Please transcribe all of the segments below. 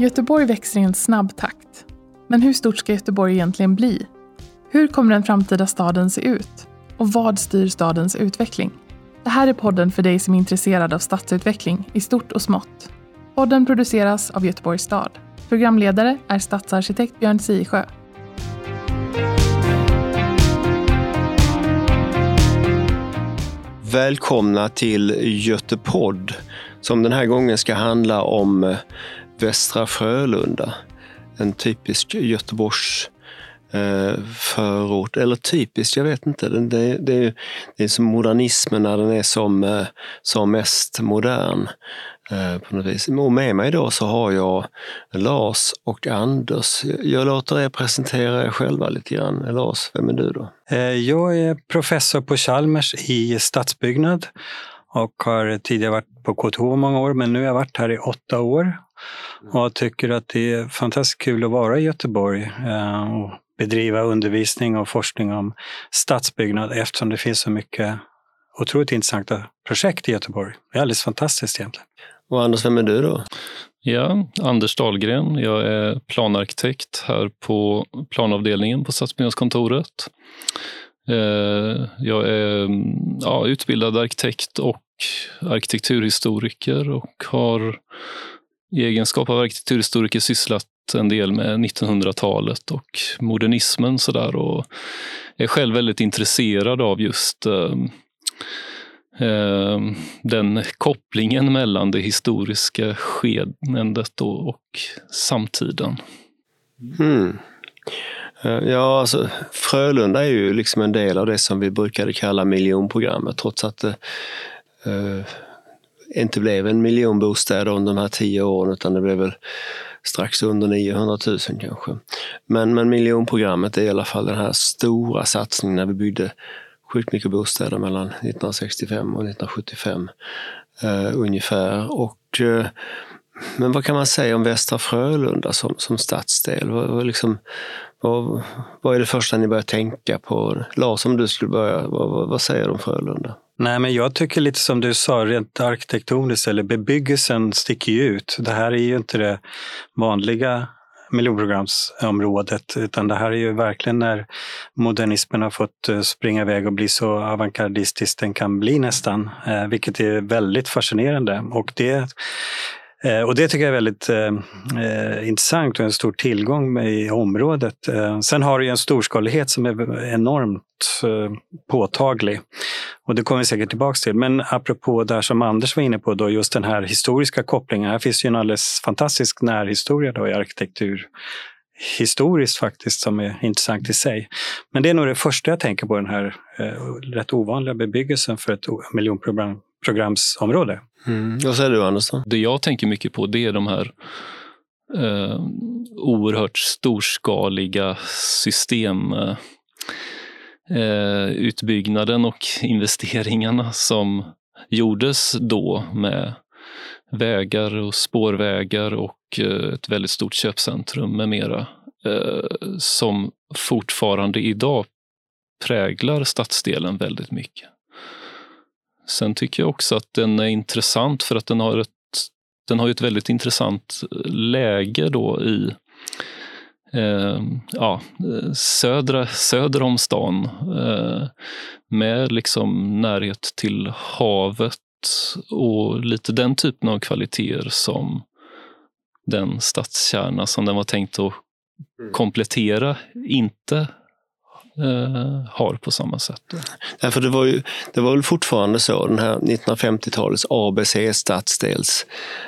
Göteborg växer i en snabb takt. Men hur stort ska Göteborg egentligen bli? Hur kommer den framtida staden se ut? Och vad styr stadens utveckling? Det här är podden för dig som är intresserad av stadsutveckling i stort och smått. Podden produceras av Göteborgs stad. Programledare är stadsarkitekt Björn Sisjö. Välkomna till Götepodd som den här gången ska handla om Västra Frölunda. En typisk Göteborgs eh, förort, eller typiskt, jag vet inte. Det, det, det, det är som modernismen när den är som, eh, som mest modern. Eh, på något vis. Och med mig då så har jag Lars och Anders. Jag låter er presentera er själva lite grann. Lars, vem är du då? Jag är professor på Chalmers i stadsbyggnad och har tidigare varit på KTH många år, men nu har jag varit här i åtta år och tycker att det är fantastiskt kul att vara i Göteborg och bedriva undervisning och forskning om stadsbyggnad eftersom det finns så mycket otroligt intressanta projekt i Göteborg. Det är alldeles fantastiskt egentligen. Och Anders, vem är du då? Ja, Anders Dahlgren. Jag är planarkitekt här på planavdelningen på Stadsbyggnadskontoret. Jag är ja, utbildad arkitekt och arkitekturhistoriker och har i egenskap av arkitekturhistoriker sysslat en del med 1900-talet och modernismen sådär och är själv väldigt intresserad av just eh, eh, den kopplingen mellan det historiska skedendet och, och samtiden. Mm. Ja, alltså Frölunda är ju liksom en del av det som vi brukade kalla miljonprogrammet trots att eh, eh inte blev en miljon bostäder under de här tio åren utan det blev väl strax under 900 000 kanske. Men, men miljonprogrammet är i alla fall den här stora satsningen när vi byggde sjukt mycket bostäder mellan 1965 och 1975 eh, ungefär. Och, eh, men vad kan man säga om Västra Frölunda som, som stadsdel? Vad, vad, liksom, vad, vad är det första ni börjar tänka på? Lars, om du skulle börja, vad, vad säger du om Frölunda? Nej, men jag tycker lite som du sa, rent arkitektoniskt, eller bebyggelsen sticker ju ut. Det här är ju inte det vanliga miljonprogramsområdet, utan det här är ju verkligen när modernismen har fått eh, springa iväg och bli så avantgardistisk den kan bli nästan, eh, vilket är väldigt fascinerande. Och det Eh, och det tycker jag är väldigt eh, eh, intressant och en stor tillgång i området. Eh, sen har det en storskalighet som är enormt eh, påtaglig. Och det kommer vi säkert tillbaka till. Men apropå där som Anders var inne på, då, just den här historiska kopplingen. Här finns ju en alldeles fantastisk närhistoria då i arkitektur historiskt faktiskt som är intressant i sig. Men det är nog det första jag tänker på, den här eh, rätt ovanliga bebyggelsen för ett miljonprogram miljonprogramsområde. Mm. Vad säger du Anders? Det jag tänker mycket på det är de här eh, oerhört storskaliga system eh, utbyggnaden och investeringarna som gjordes då med vägar och spårvägar och eh, ett väldigt stort köpcentrum med mera eh, som fortfarande idag präglar stadsdelen väldigt mycket. Sen tycker jag också att den är intressant för att den har ett, den har ett väldigt intressant läge då i eh, ja, södra, söder om stan eh, med liksom närhet till havet och lite den typen av kvaliteter som den stadskärna som den var tänkt att mm. komplettera inte eh, har på samma sätt. Därför det, var ju, det var väl fortfarande så, den här 1950-talets ABC-stadsdels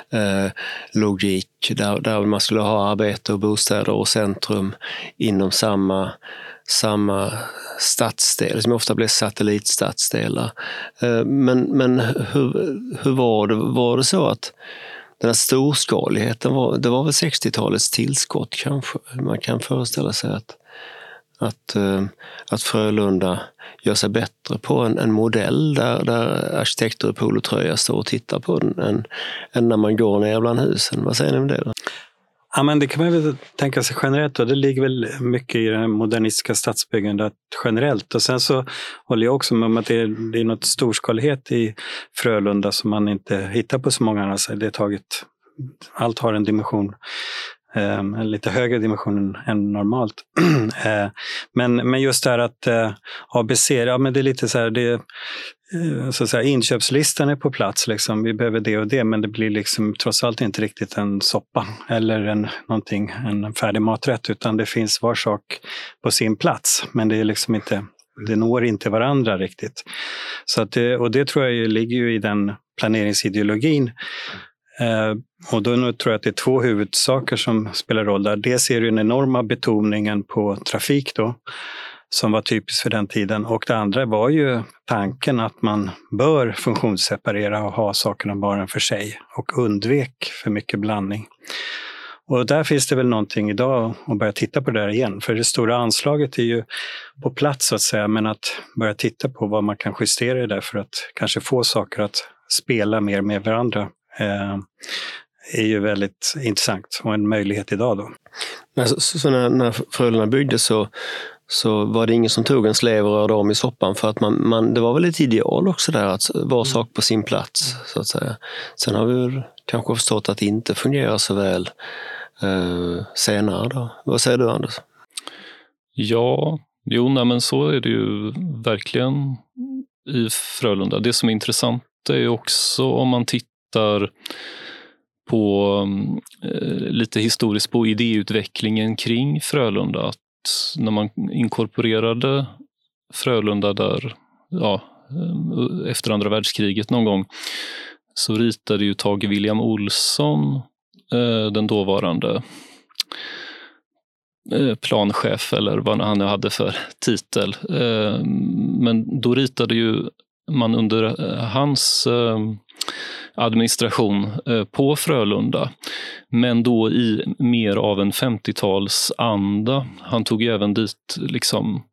eh, logik, där, där man skulle ha arbete och bostäder och centrum inom samma samma stadsdel, som ofta blev satellitstadsdelar. Eh, men, men hur, hur var det? Var det så att den här storskaligheten, var, det var väl 60-talets tillskott kanske? Man kan föreställa sig att att, eh, att Frölunda gör sig bättre på en, en modell där, där arkitekter i polotröja står och tittar på den än, än när man går ner bland husen. Vad säger ni om det? Då? Ja, men det kan man väl tänka sig generellt. Och det ligger väl mycket i det modernistiska stadsbyggandet generellt. Och sen så håller jag också med om att det är, det är något storskalighet i Frölunda som man inte hittar på så många andra ställen. Det allt har en dimension Ehm, en lite högre dimension än normalt. Ehm, men, men just det här att eh, ABC, ja men det är lite så här, det, eh, så att säga, inköpslistan är på plats, liksom. vi behöver det och det, men det blir liksom trots allt inte riktigt en soppa eller en, någonting, en färdig maträtt, utan det finns var sak på sin plats. Men det är liksom inte, det når inte varandra riktigt. Så att det, och det tror jag ligger ju i den planeringsideologin Eh, och då tror jag att det är två huvudsaker som spelar roll där. Dels är det den enorma betoningen på trafik då, som var typiskt för den tiden. Och det andra var ju tanken att man bör funktionsseparera och ha sakerna bara för sig och undvek för mycket blandning. Och där finns det väl någonting idag att börja titta på det där igen. För det stora anslaget är ju på plats så att säga, men att börja titta på vad man kan justera i det för att kanske få saker att spela mer med varandra är ju väldigt intressant och en möjlighet idag. Då. Men så, så när, när Frölunda byggdes så, så var det ingen som tog en slev och rörde om i soppan för att man, man, det var väl ett ideal också där att var sak på sin plats. så att säga. Sen har vi väl kanske förstått att det inte fungerar så väl eh, senare. Då. Vad säger du Anders? Ja, jo, nej, men så är det ju verkligen i Frölunda. Det som är intressant är också om man tittar tittar på eh, lite historiskt på idéutvecklingen kring Frölunda. Att när man inkorporerade Frölunda där, ja, eh, efter andra världskriget någon gång, så ritade ju Tage William Olsson, eh, den dåvarande eh, planchef eller vad han nu hade för titel. Eh, men då ritade ju man under eh, hans eh, administration eh, på Frölunda. Men då i mer av en 50-talsanda. Han tog även dit liksom,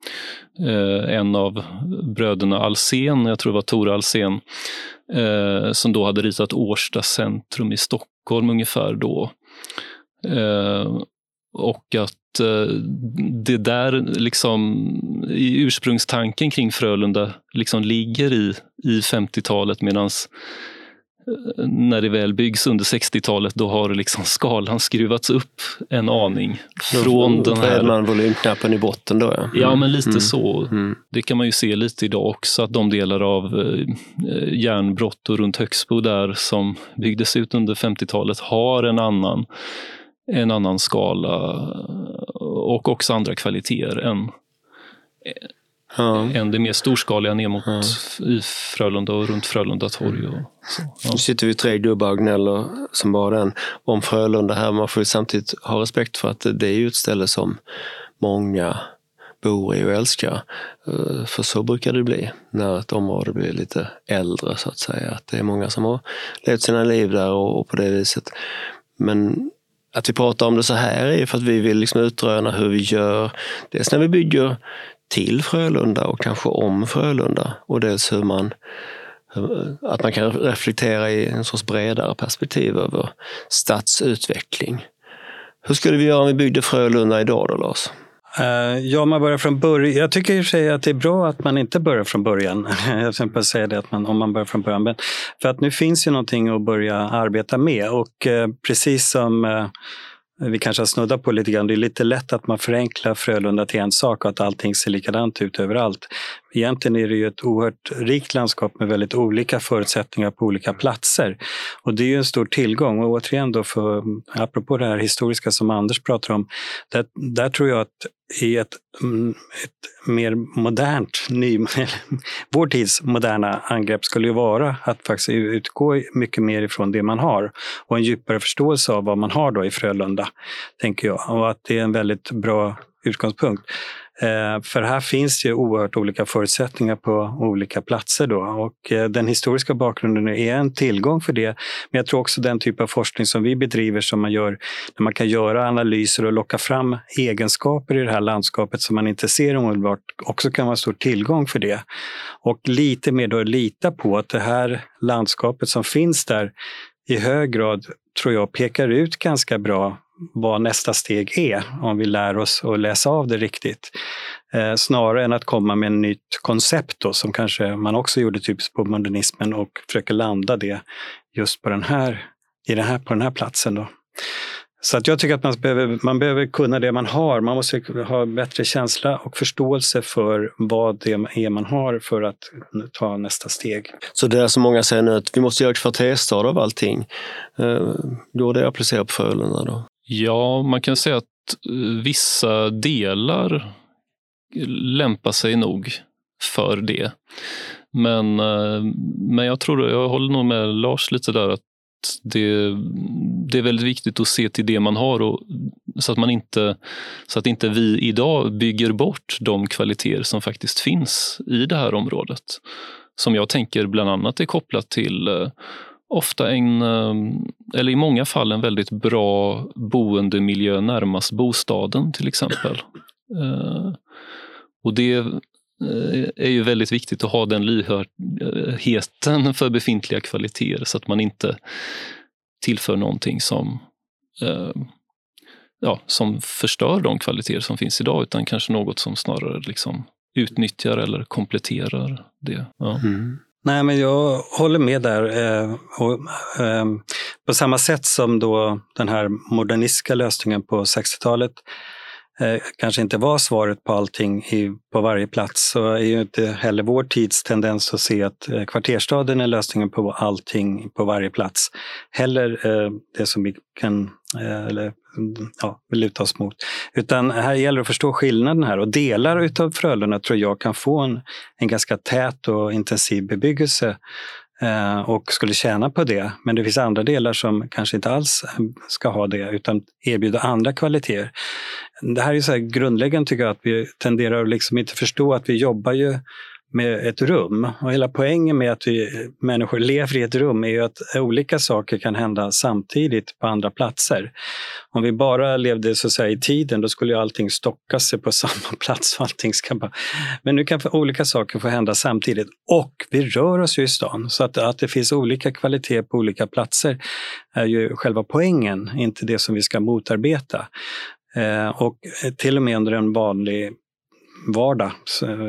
en av bröderna Alsen, jag tror det var Tore Alsen, som då hade ritat Årsta centrum i Stockholm ungefär då. och att det där liksom i ursprungstanken kring Frölunda liksom ligger i, i 50-talet medans när det väl byggs under 60-talet, då har liksom skalan skruvats upp en aning. Från då, den här... man volymknappen i botten då? Ja, ja men lite mm. så. Mm. Det kan man ju se lite idag också, att de delar av eh, järnbrott och runt Högsbo där som byggdes ut under 50-talet har en annan, en annan skala och också andra kvaliteter än ja. än det mer storskaliga ner mot ja. i Frölunda och runt Frölunda torg. Och så, ja. Nu sitter vi tre gubbar och gnäller som bara den om Frölunda här. Man får ju samtidigt ha respekt för att det är ju ett ställe som många bor i och älskar. Eh, för så brukar det bli när ett område blir lite äldre så att säga. Att det är många som har levt sina liv där och, på det viset. Men att vi pratar om det så här är för att vi vill liksom utröna hur vi gör. Dels när vi bygger till Frölunda och kanske om Frölunda och dels hur man att man kan reflektera i en sorts bredare perspektiv över stadsutveckling. Hur skulle vi göra om vi byggde Frölunda idag då, Lars? Eh, ja, man börjar från början. Jag tycker i och för sig att det är bra att man inte börjar från början. jag ska säga det, att man, om man börjar från början. Men för att nu finns ju någonting att börja arbeta med och eh, precis som eh, vi kanske har snuddat på lite grann. Det är lite lätt att man förenklar Frölunda till en sak och att allting ser likadant ut överallt. Egentligen är det ju ett oerhört rikt landskap med väldigt olika förutsättningar på olika platser. Och det är ju en stor tillgång. Och återigen då, för, apropå det här historiska som Anders pratar om, där, där tror jag att i ett, mm, ett mer modernt, ny, vår tids moderna angrepp skulle ju vara att faktiskt utgå mycket mer ifrån det man har och en djupare förståelse av vad man har då i Frölunda, tänker jag. Och att det är en väldigt bra utgångspunkt. Eh, för här finns ju oerhört olika förutsättningar på olika platser då och eh, den historiska bakgrunden är en tillgång för det. Men jag tror också den typ av forskning som vi bedriver som man gör, där man kan göra analyser och locka fram egenskaper i det här landskapet som man inte ser omedelbart, också kan vara en stor tillgång för det. Och lite mer då lita på att det här landskapet som finns där i hög grad, tror jag, pekar ut ganska bra vad nästa steg är om vi lär oss att läsa av det riktigt. Eh, snarare än att komma med ett nytt koncept då, som kanske man också gjorde typiskt på modernismen och försöka landa det just på den här i den här, på den här platsen. Då. Så att jag tycker att man behöver, man behöver kunna det man har. Man måste ha bättre känsla och förståelse för vad det är man har för att ta nästa steg. Så det är som många säger nu, att vi måste göra kvarterstad av allting. Eh, då går det att applicera på Frölunda då? Ja, man kan säga att eh, vissa delar lämpar sig nog för det. Men, eh, men jag tror, jag håller nog med Lars lite där att det, det är väldigt viktigt att se till det man har och, så, att man inte, så att inte vi idag bygger bort de kvaliteter som faktiskt finns i det här området. Som jag tänker bland annat är kopplat till eh, ofta en, eh, eller i många fall en väldigt bra boendemiljö närmast bostaden till exempel. Eh, och det Eh, är ju väldigt viktigt att ha den lyhördheten för befintliga kvaliteter så att man inte tillför någonting som, eh, ja, som förstör de kvaliteter som finns idag utan kanske något som snarare liksom utnyttjar eller kompletterar det. Ja. Mm. Nej, men jag håller med där. Eh, och, eh, på samma sätt som då den här modernistiska lösningen på 60-talet Eh, kanske inte var svaret på allting i, på varje plats så är ju inte heller vår tids tendens att se att eh, kvarterstaden är lösningen på allting på varje plats. Heller eh, det som vi kan eh, eller, ja, luta oss mot. Utan här gäller det att förstå skillnaden här och delar utav Frölunda tror jag kan få en, en ganska tät och intensiv bebyggelse Eh, och skulle tjäna på det. Men det finns andra delar som kanske inte alls eh, ska ha det utan erbjuda andra kvaliteter. Det här är så grundläggande tycker jag att vi tenderar att liksom inte förstå att vi jobbar ju med ett rum. Och hela poängen med att vi människor lever i ett rum är ju att olika saker kan hända samtidigt på andra platser. Om vi bara levde så att säga, i tiden, då skulle ju allting stocka sig på samma plats. allting ska bara... Men nu kan olika saker få hända samtidigt. Och vi rör oss ju i stan, så att, att det finns olika kvalitet på olika platser är ju själva poängen, inte det som vi ska motarbeta. Eh, och till och med under en vanlig vardag,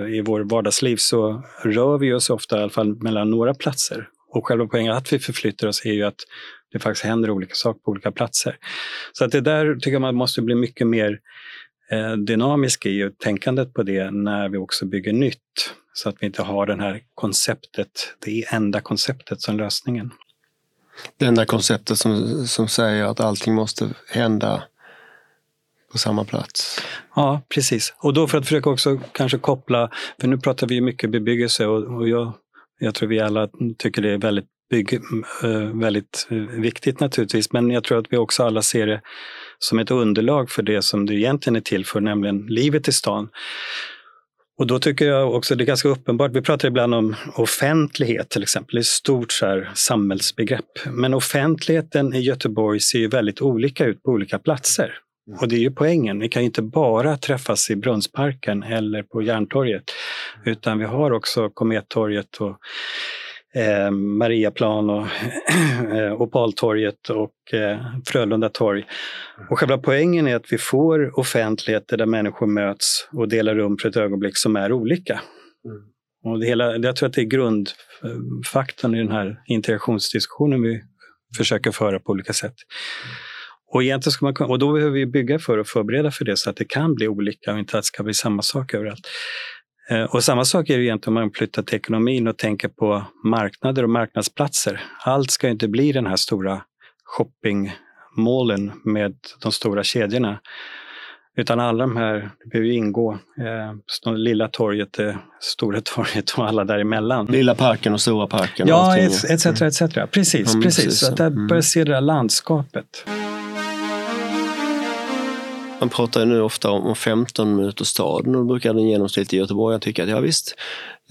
i vår vardagsliv, så rör vi oss ofta i alla fall mellan några platser. Och själva poängen att vi förflyttar oss är ju att det faktiskt händer olika saker på olika platser. Så att det där tycker jag man måste bli mycket mer eh, dynamisk i och tänkandet på det när vi också bygger nytt. Så att vi inte har det här konceptet, det enda konceptet som lösningen. Det enda konceptet som, som säger att allting måste hända på samma plats. Ja, precis. Och då för att försöka också kanske koppla, för nu pratar vi mycket bebyggelse och, och jag, jag tror vi alla tycker det är väldigt, bygg, eh, väldigt eh, viktigt naturligtvis, men jag tror att vi också alla ser det som ett underlag för det som det egentligen är till för, nämligen livet i stan. Och då tycker jag också det är ganska uppenbart, vi pratar ibland om offentlighet till exempel, det är ett stort så här, samhällsbegrepp. Men offentligheten i Göteborg ser ju väldigt olika ut på olika platser. Och det är ju poängen. Vi kan inte bara träffas i Brunnsparken eller på Järntorget, utan vi har också Komettorget och eh, Mariaplan och eh, Opaltorget och eh, Frölunda torg. Och själva poängen är att vi får offentligheter där människor möts och delar rum för ett ögonblick som är olika. Mm. Och det hela, jag tror att det är grundfaktorn i den här integrationsdiskussionen vi försöker föra på olika sätt. Och, egentligen ska man, och då behöver vi bygga för och förbereda för det så att det kan bli olika och inte att det ska bli samma sak överallt. Eh, och samma sak är det egentligen om man flyttar till ekonomin och tänker på marknader och marknadsplatser. Allt ska inte bli den här stora shoppingmålen med de stora kedjorna. Utan alla de här det behöver ingå. Eh, lilla torget, eh, stora torget och alla däremellan. Lilla parken och stora parken. Ja, etc. etc. Precis, mm. precis. precis. Så att där mm. börjar se det där landskapet. Man pratar nu ofta om 15 minuters staden och då brukar den genomsnittliga göteborgaren tycka att ja visst,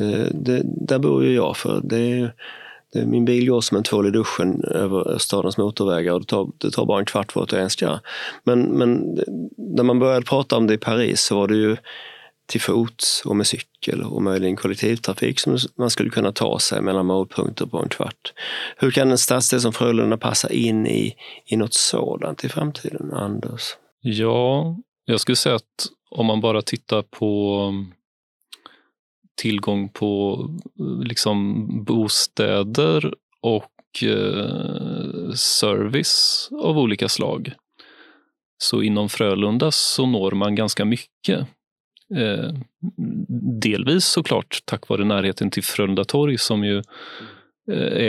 eh, det, där bor ju jag för. Det, det, min bil går som en tvål i duschen över stadens motorvägar och det tar, det tar bara en kvart för att önska. Men, men när man började prata om det i Paris så var det ju till fots och med cykel och möjligen kollektivtrafik som man skulle kunna ta sig mellan målpunkter på en kvart. Hur kan en stadsdel som Frölunda passa in i, i något sådant i framtiden, Anders? Ja, jag skulle säga att om man bara tittar på mm, tillgång på eh, liksom bostäder och eh, service av olika slag. Så inom Frölunda så når man ganska mycket. Eh, delvis såklart tack vare närheten till Frölunda torg som ju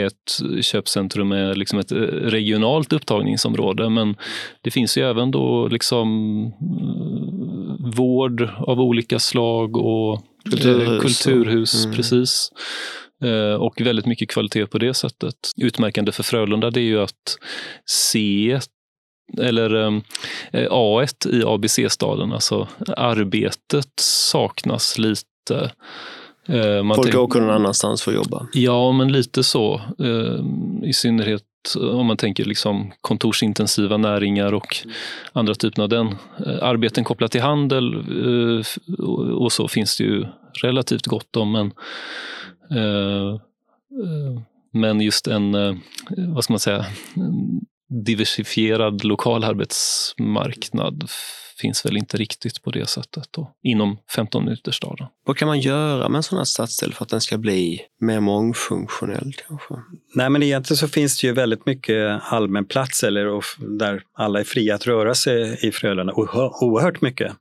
ett köpcentrum med liksom ett eh, regionalt upptagningsområde. Men det finns ju även då liksom eh, vård av olika slag och Kulturhus. kulturhus Mm. precis. Eh, Och väldigt mycket kvalitet på det sättet. Utmärkande för Frölunda det är ju att C eller eh, A1 i ABC-staden, alltså arbetet saknas lite. Eh, man Folk tänk- åker någon annanstans för att jobba. Ja, men lite så. Eh, I synnerhet om man tänker liksom kontorsintensiva näringar och andra typer av den. Eh, Arbeten kopplat till handel eh, och så finns det ju relativt gott om. Men, eh, eh, men just en, eh, vad ska man säga, diversifierad lokal arbetsmarknad finns väl inte riktigt på det sättet då, inom 15 minuters staden. Vad kan man göra med en sån här stadsdel för att den ska bli mer mångfunktionell kanske? Nej, men egentligen så finns det ju väldigt mycket allmän plats eller, och f- där alla är fria att röra sig i Frölunda, oerhört mycket.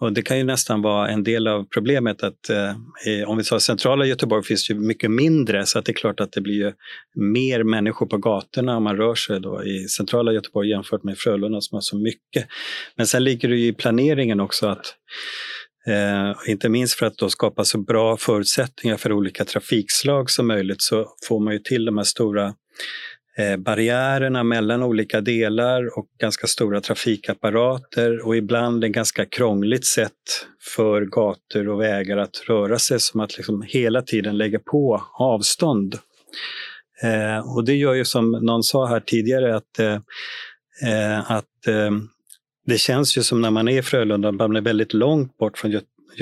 Och det kan ju nästan vara en del av problemet att eh, om vi tar centrala Göteborg finns det ju mycket mindre så att det är klart att det blir ju mer människor på gatorna om man rör sig då i centrala Göteborg jämfört med Frölunda som har så mycket. Men sen ligger det ju i planeringen också att Eh, inte minst för att då skapa så bra förutsättningar för olika trafikslag som möjligt så får man ju till de här stora Eh, barriärerna mellan olika delar och ganska stora trafikapparater och ibland en ganska krångligt sätt för gator och vägar att röra sig som att liksom hela tiden lägga på avstånd. Eh, och det gör ju som någon sa här tidigare att, eh, eh att eh, det känns ju som när man är i Frölunda, man är väldigt långt bort från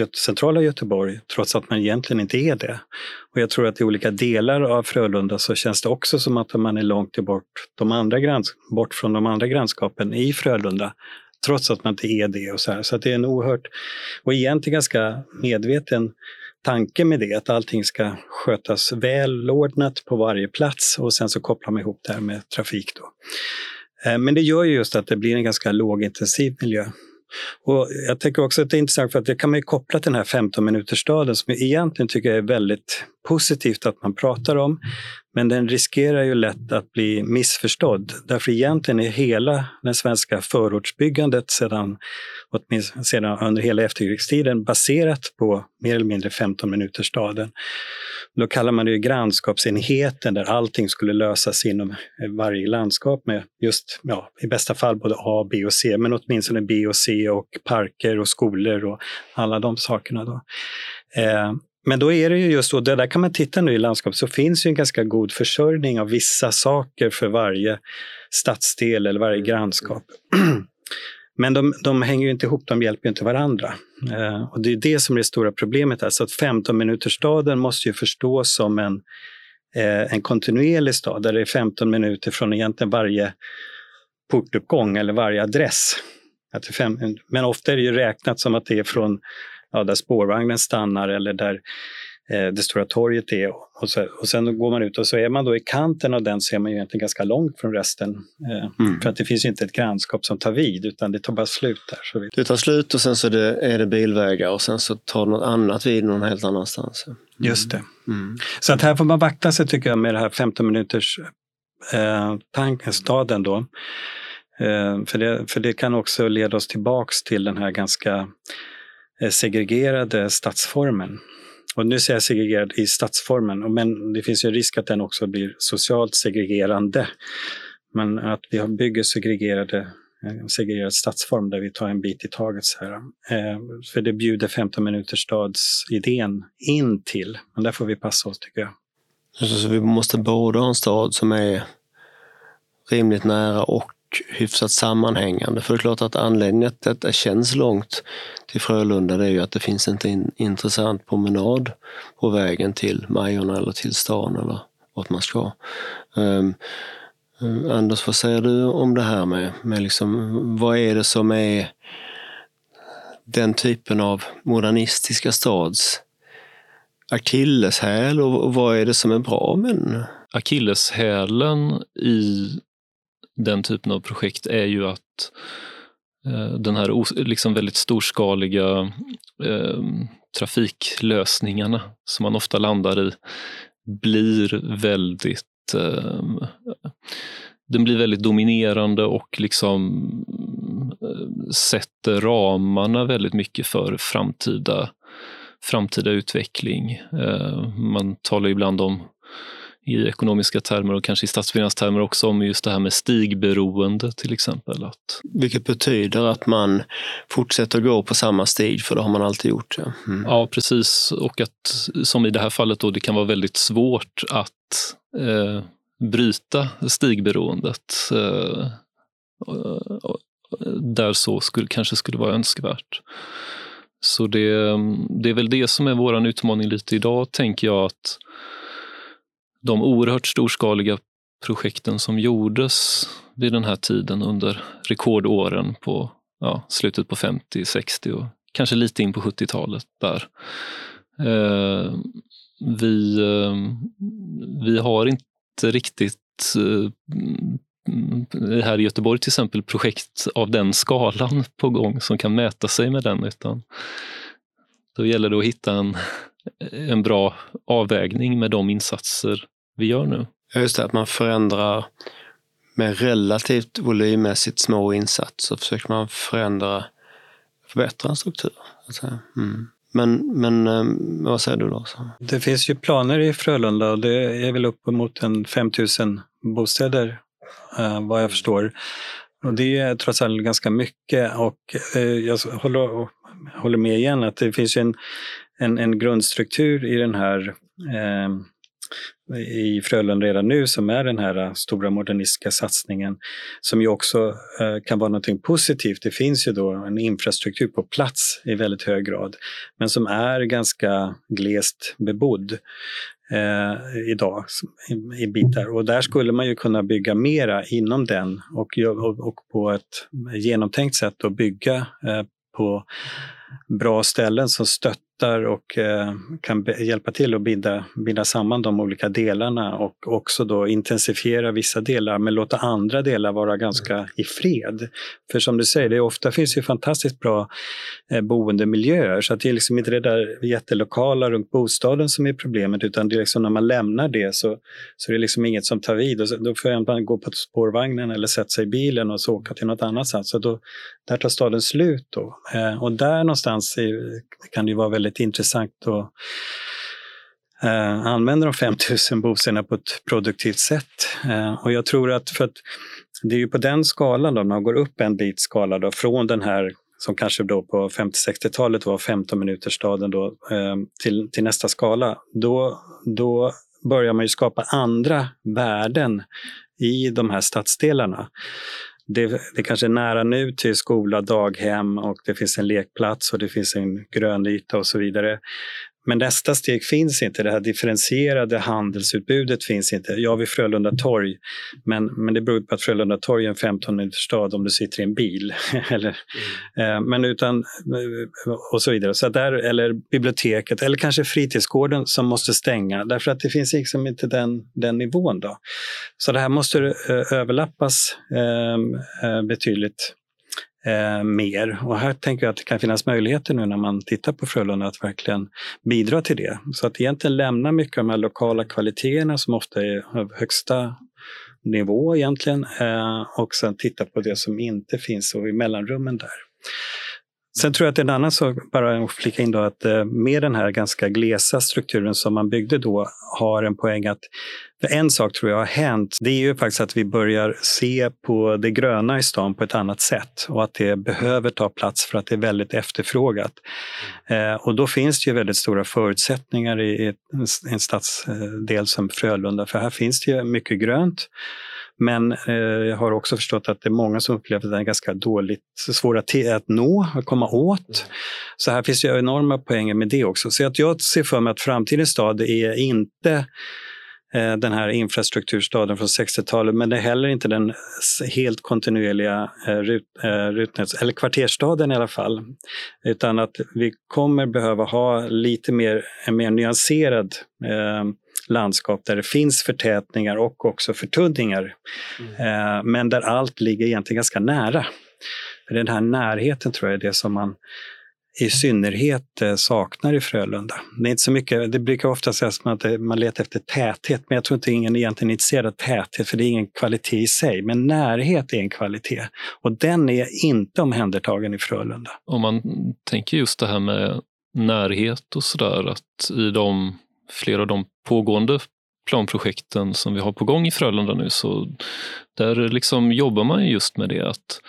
centrala Göteborg, trots att man egentligen inte är det. Och jag tror att i olika delar av Frölunda så känns det också som att man är långt bort, de andra granns, bort från de andra grannskapen i Frölunda, trots att man inte är det. Och så här. så att det är en oerhört, och egentligen ganska medveten tanke med det, att allting ska skötas välordnat på varje plats och sen så kopplar man ihop det här med trafik. Då. Eh, men det gör ju just att det blir en ganska lågintensiv miljö. Och jag tänker också att det är intressant för att det kan man ju koppla till den här 15 minutersstaden som jag egentligen tycker är väldigt positivt att man pratar om. Men den riskerar ju lätt att bli missförstådd. Därför egentligen är hela det svenska förortsbyggandet sedan, åtminstone sedan under hela efterkrigstiden baserat på mer eller mindre 15 minutersstaden. Då kallar man det ju grannskapsenheten där allting skulle lösas inom varje landskap med just, ja, i bästa fall både A, B och C, men åtminstone B och C och parker och skolor och alla de sakerna. Då. Eh, men då är det ju just så, det där kan man titta nu i landskapet, så finns ju en ganska god försörjning av vissa saker för varje stadsdel eller varje grannskap. Men de, de hänger ju inte ihop, de hjälper ju inte varandra. Eh, och det är det som är det stora problemet. Alltså att 15 minutersstaden måste ju förstås som en, eh, en kontinuerlig stad där det är 15 minuter från egentligen varje portuppgång eller varje adress. Att fem, men ofta är det ju räknat som att det är från ja, där spårvagnen stannar eller där eh, det stora torget är. Och, så, och sen går man ut och så är man då i kanten av den så är man ju egentligen ganska långt från resten. Eh, Mm. För att det finns inte ett grannskap som tar vid utan det tar bara slut där. Så vi, Det tar slut och sen så är det, är det bilvägar och sen så tar något annat vid någon helt annanstans. Just det. Mm. Så att här får man vakta sig tycker jag med det här 15 minuters eh, tanken, staden då. Eh, för, det, för det kan också leda oss tillbaks till den här ganska Eh, segregerade stadsformen. Och nu säger jag segregerad i stadsformen, men det finns ju en risk att den också blir socialt segregerande. Men att vi bygger segregerade eh, segregerad stadsform där vi tar en bit i taget. Så här. Eh, för det bjuder 15 minuters stadsidén in till. Men där får vi passa oss tycker jag. Så, så vi måste både ha en stad som är rimligt nära och hyfsat sammanhängande. För det är klart att anledningen till att det känns långt till Frölunda det är ju att det finns inte en intressant promenad på vägen till Majorna eller till stan eller vart man ska. Um, Anders, vad säger du om det här med, med liksom, vad är det som är den typen av modernistiska stads akilleshäl och vad är det som är bra med den? akilleshälen i den typen av projekt är ju att eh, den här liksom väldigt storskaliga eh, trafiklösningarna som man ofta landar i blir väldigt eh, den blir väldigt dominerande och liksom eh, sätter ramarna väldigt mycket för framtida, framtida utveckling. Eh, man talar ibland om i ekonomiska termer och kanske i statsfinanstermer också om just det här med stigberoende till exempel. Att... Vilket betyder att man fortsätter gå på samma stig, för det har man alltid gjort. Ja, mm. ja precis. Och att som i det här fallet då, det kan vara väldigt svårt att eh, bryta stigberoendet eh, där så skulle, kanske skulle vara önskvärt. Så det, det är väl det som är vår utmaning lite idag, tänker jag, att de oerhört storskaliga projekten som gjordes vid den här tiden under rekordåren på ja, slutet på 50, 60 och kanske lite in på 70-talet där. Eh, vi, eh, vi har inte riktigt eh, här i Göteborg till exempel projekt av den skalan på gång som kan mäta sig med den. Utan då gäller det att hitta en, en bra avvägning med de insatser vi gör nu. Ja, just det, att man förändrar med relativt volymmässigt små insatser försöker man förändra, förbättra en struktur. Mm. Men, men eh, vad säger du Lars? Det finns ju planer i Frölunda och det är väl uppemot en 5000 bostäder eh, vad jag förstår. Och det är trots allt ganska mycket och eh, jag håller, håller med igen att det finns en, en, en grundstruktur i den här eh, i Frölunda redan nu som är den här äh, stora modernistiska satsningen som ju också äh, kan vara någonting positivt. Det finns ju då en infrastruktur på plats i väldigt hög grad men som är ganska glest bebodd eh, idag i, i bitar och där skulle man ju kunna bygga mera inom den och, och, och på ett genomtänkt sätt att bygga eh, på bra ställen som stöttar stöttar och eh, kan hjälpa till att binda, binda samman de olika delarna och också då intensifiera vissa delar men låta andra delar vara ganska i fred. För som du säger, det ofta finns ju fantastiskt bra eh, boendemiljöer så att det är liksom inte det där jättelokala runt bostaden som är problemet utan det är liksom när man lämnar det så, så är det liksom inget som tar vid. Och så, då får man gå på spårvagnen eller sätta sig i bilen och så åka till något annat sätt. Så då, där tar staden slut. Då. Eh, och där någonstans är, kan det ju vara väldigt väldigt intressant att eh, använda de 5000 bostäderna på ett produktivt sätt. Eh, och jag tror att, för att det är ju på den skalan, då, man går upp en bit skala då, från den här som kanske då på 50-60-talet var 15 minuters staden då, eh, till, till nästa skala, då, då börjar man ju skapa andra värden i de här stadsdelarna det, det kanske är nära nu till skola, daghem och det finns en lekplats och det finns en grönyta och så vidare. Men nästa steg finns inte. Det här differentierade handelsutbudet finns inte. Ja, vid Frölunda torg, men, men det beror på att Frölunda torg är en 15 minuters stad om du sitter i en bil. eller, mm. eh, men utan, eh, och så vidare. Så där, eller biblioteket eller kanske fritidsgården som måste stänga därför att det finns liksom inte den, den nivån. Då. Så det här måste eh, överlappas eh, eh betydligt eh, mer. Och här tänker jag att det kan finnas möjligheter nu när man tittar på Frölunda att verkligen bidra till det. Så att egentligen lämna mycket av de här lokala kvaliteterna som ofta är av högsta nivå egentligen eh, och sen titta på det som inte finns och i mellanrummen där. Sen tror jag att det är en annan sak, bara att flika in då, att eh, med den här ganska glesa strukturen som man byggde då har en poäng att en sak tror jag har hänt. Det är ju faktiskt att vi börjar se på det gröna i stan på ett annat sätt och att det behöver ta plats för att det är väldigt efterfrågat. Eh, och då finns det ju väldigt stora förutsättningar i en stadsdel eh, som Frölunda, för här finns det ju mycket grönt. Men eh, jag har också förstått att det är många som upplever att den är ganska dåligt svår att, att nå, att komma åt. Så här finns det enorma poänger med det också. Så att jag ser för mig att framtidens stad är inte eh, den här infrastrukturstaden från 60-talet, men det är heller inte den helt kontinuerliga eh, rut, rutnäts, eller kvarterstaden i alla fall. Utan att vi kommer behöva ha lite mer, en mer nyanserad eh, landskap där det finns förtätningar och också förtunningar. Mm. Eh, men där allt ligger egentligen ganska nära. Den här närheten tror jag är det som man i synnerhet eh, saknar i Frölunda. Det är inte så mycket, det brukar ofta sägas att man letar efter täthet, men jag tror inte ingen egentligen är intresserad av täthet, för det är ingen kvalitet i sig. Men närhet är en kvalitet och den är inte omhändertagen i Frölunda. Om man tänker just det här med närhet och sådär, att i de, flera av de pågående planprojekten som vi har på gång i Frölunda nu, så där liksom jobbar man just med det att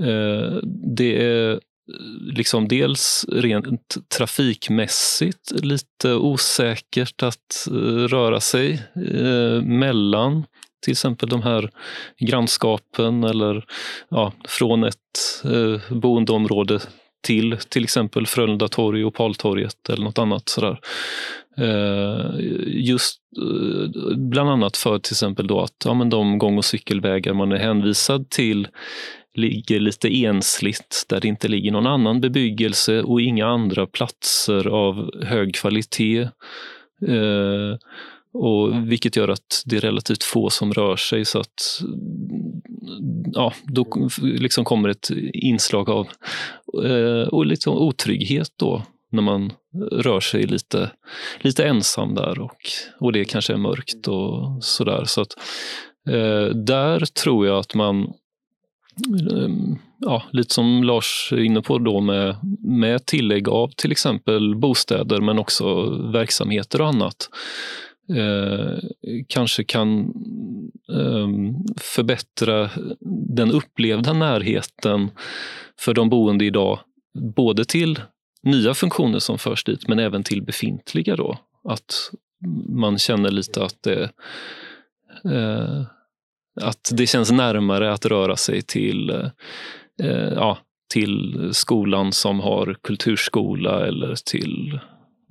eh, det är eh, liksom dels rent trafikmässigt lite osäkert att eh, röra sig eh, mellan till exempel de här grannskapen eller ja, från ett boendeområde till till exempel Frölunda torg och Paltorget eller något annat. Sådär. Eh, just eh, bland annat för till exempel då att ja, men de gång och cykelvägar man är hänvisad till ligger lite ensligt där det inte ligger någon annan bebyggelse och inga andra platser av hög kvalitet. Eh, och vilket gör att det är relativt få som rör sig så att mm, ja, då liksom kommer ett inslag av eh, och lite otrygghet då när man rör sig lite, lite ensam där och, och det kanske är mörkt och sådär. Så att, eh, där tror jag att man eh, ja, lite som Lars är inne på då med, med tillägg av till exempel bostäder men också verksamheter och annat. Eh, kanske kan eh, förbättra den upplevda närheten för de boende idag. Både till nya funktioner som förs dit men även till befintliga. då. Att man känner lite att det eh, att det känns närmare att röra sig till, eh, ja, till skolan som har kulturskola eller till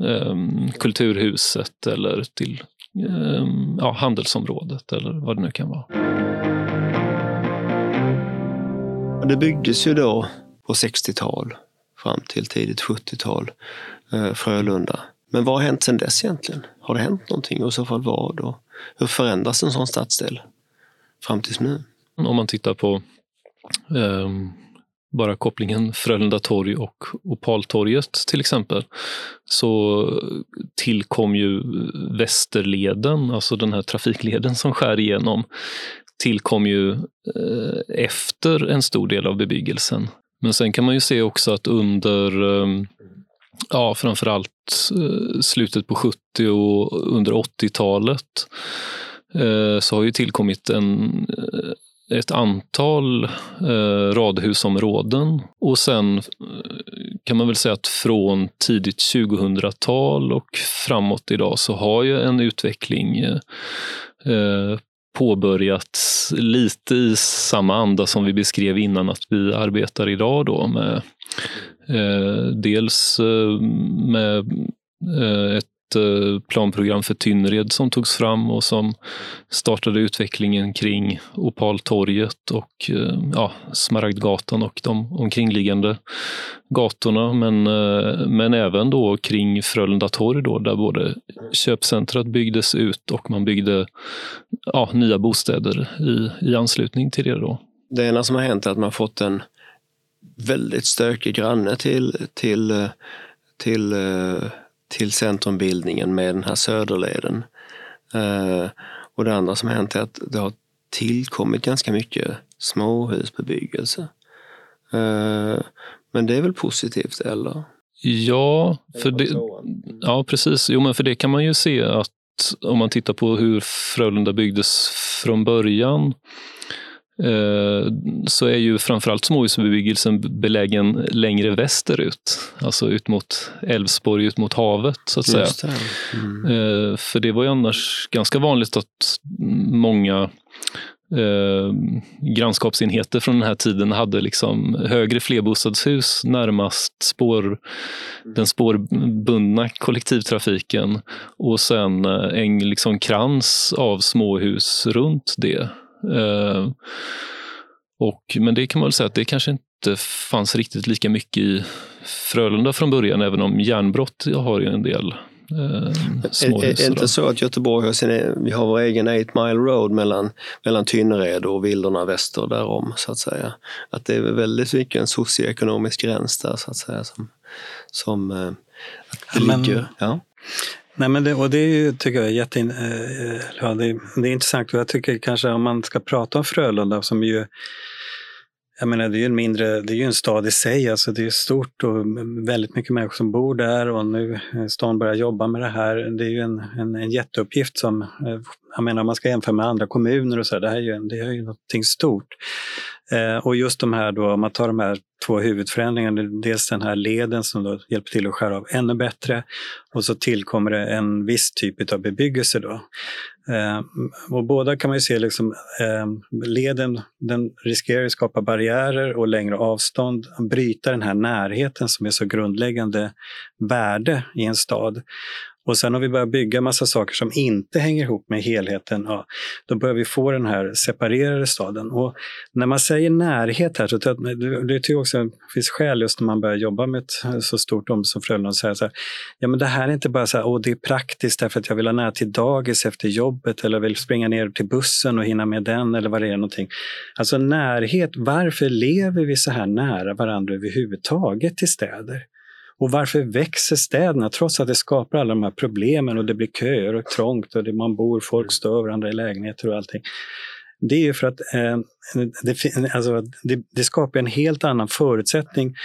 eh, Kulturhuset eller till eh, ja, handelsområdet eller vad det nu kan vara. Det byggdes ju då på 60-tal fram till tidigt 70-tal, eh, Frölunda. Men vad har hänt sedan dess egentligen? Har det hänt någonting och i så fall vad? Och hur förändras en sån stadsdel? fram tills nu. Om man tittar på eh, bara kopplingen Frölunda torg och Opaltorget till exempel, så tillkom ju Västerleden, alltså den här trafikleden som skär igenom, tillkom ju eh, efter en stor del av bebyggelsen. Men sen kan man ju se också att under ehm, ja, framförallt eh, slutet på 70 och under 80-talet eh, så har ju tillkommit en, eh, ett antal radhusområden. Och sen kan man väl säga att från tidigt 2000-tal och framåt idag så har ju en utveckling påbörjats lite i samma anda som vi beskrev innan att vi arbetar idag då med eh, dels eh, med eh, ett Eh, planprogram för Tynnered som togs fram och som startade utvecklingen kring Opaltorget och eh, ja, Smaragdgatan och de omkringliggande gatorna. Men, eh, men även då kring Frölunda torg då, där både köpcentret byggdes ut och man byggde ja, nya bostäder i, i anslutning till det. Då. Det ena som har hänt är att man fått en väldigt stökig granne till, till, till till centrumbildningen med den här söderleden. Eh, och det andra som hänt är att det har tillkommit ganska mycket småhusbebyggelse. Eh, men det är väl positivt, eller? Ja, för det, ja precis. Jo, men för det kan man ju se att om man tittar på hur Frölunda byggdes från början så är ju framförallt småhusbebyggelsen belägen längre västerut, alltså ut mot Älvsborg, ut mot havet så att säga. Mm. Eh, för det var ju annars ganska vanligt att många eh, grannskapsenheter från den här tiden hade liksom högre flerbostadshus närmast spår, den spårbundna kollektivtrafiken och sen eh, en liksom krans av småhus runt det. Eh, och, men det kan man väl säga att det kanske inte fanns riktigt lika mycket i Frölunda från början, även om järnbrott har ju en del Eh, är, är det inte så att Göteborg har sin, vi har vår egen 8 mile road mellan, mellan Tynnered och Vildorna väster därom så att säga. Att det är väldigt mycket en socioekonomisk gräns där så att säga som, som eh, det men, ligger. Ja. Nej, men det, och det är tycker jag, jätte, eh, eh, ja, det, det, är intressant. Och jag tycker kanske om man ska prata om Frölunda som ju jag menar, det är ju en mindre, det är ju en stad i sig, alltså det är stort och väldigt mycket människor som bor där. Och nu eh, stan börjar jobba med det här. Det är ju en, en, en jätteuppgift som, eh, jag menar om man ska jämföra med andra kommuner och så, det här är ju, det är ju någonting stort. Eh, och just de här då, om man tar de här två huvudförändringarna, dels den här leden som då hjälper till att skära av ännu bättre och så tillkommer det en viss typ av bebyggelse då. Eh, och båda kan man ju se, liksom, eh, leden den riskerar att skapa barriärer och längre avstånd, bryta den här närheten som är så grundläggande värde i en stad. Och sen har vi börjat bygga massa saker som inte hänger ihop med helheten, ja, då börjar vi få den här separerade staden. Och när man säger närhet här, så det tycker jag också finns skäl just när man börjar jobba med ett eh, så stort område som Frölunda, att säga så här, ja men det här är inte bara så här, åh det är praktiskt därför att jag vill ha nära till dagis efter jobbet eller vill springa ner till bussen och hinna med den eller vad det är någonting. Alltså närhet, varför lever vi så här nära varandra överhuvudtaget i städer? Och varför växer städerna trots att det skapar alla de här problemen och det blir köer och trångt och det, man bor, folk stör varandra i lägenheter och allting. Det är ju för att eh, det, alltså, det, det skapar en helt annan förutsättning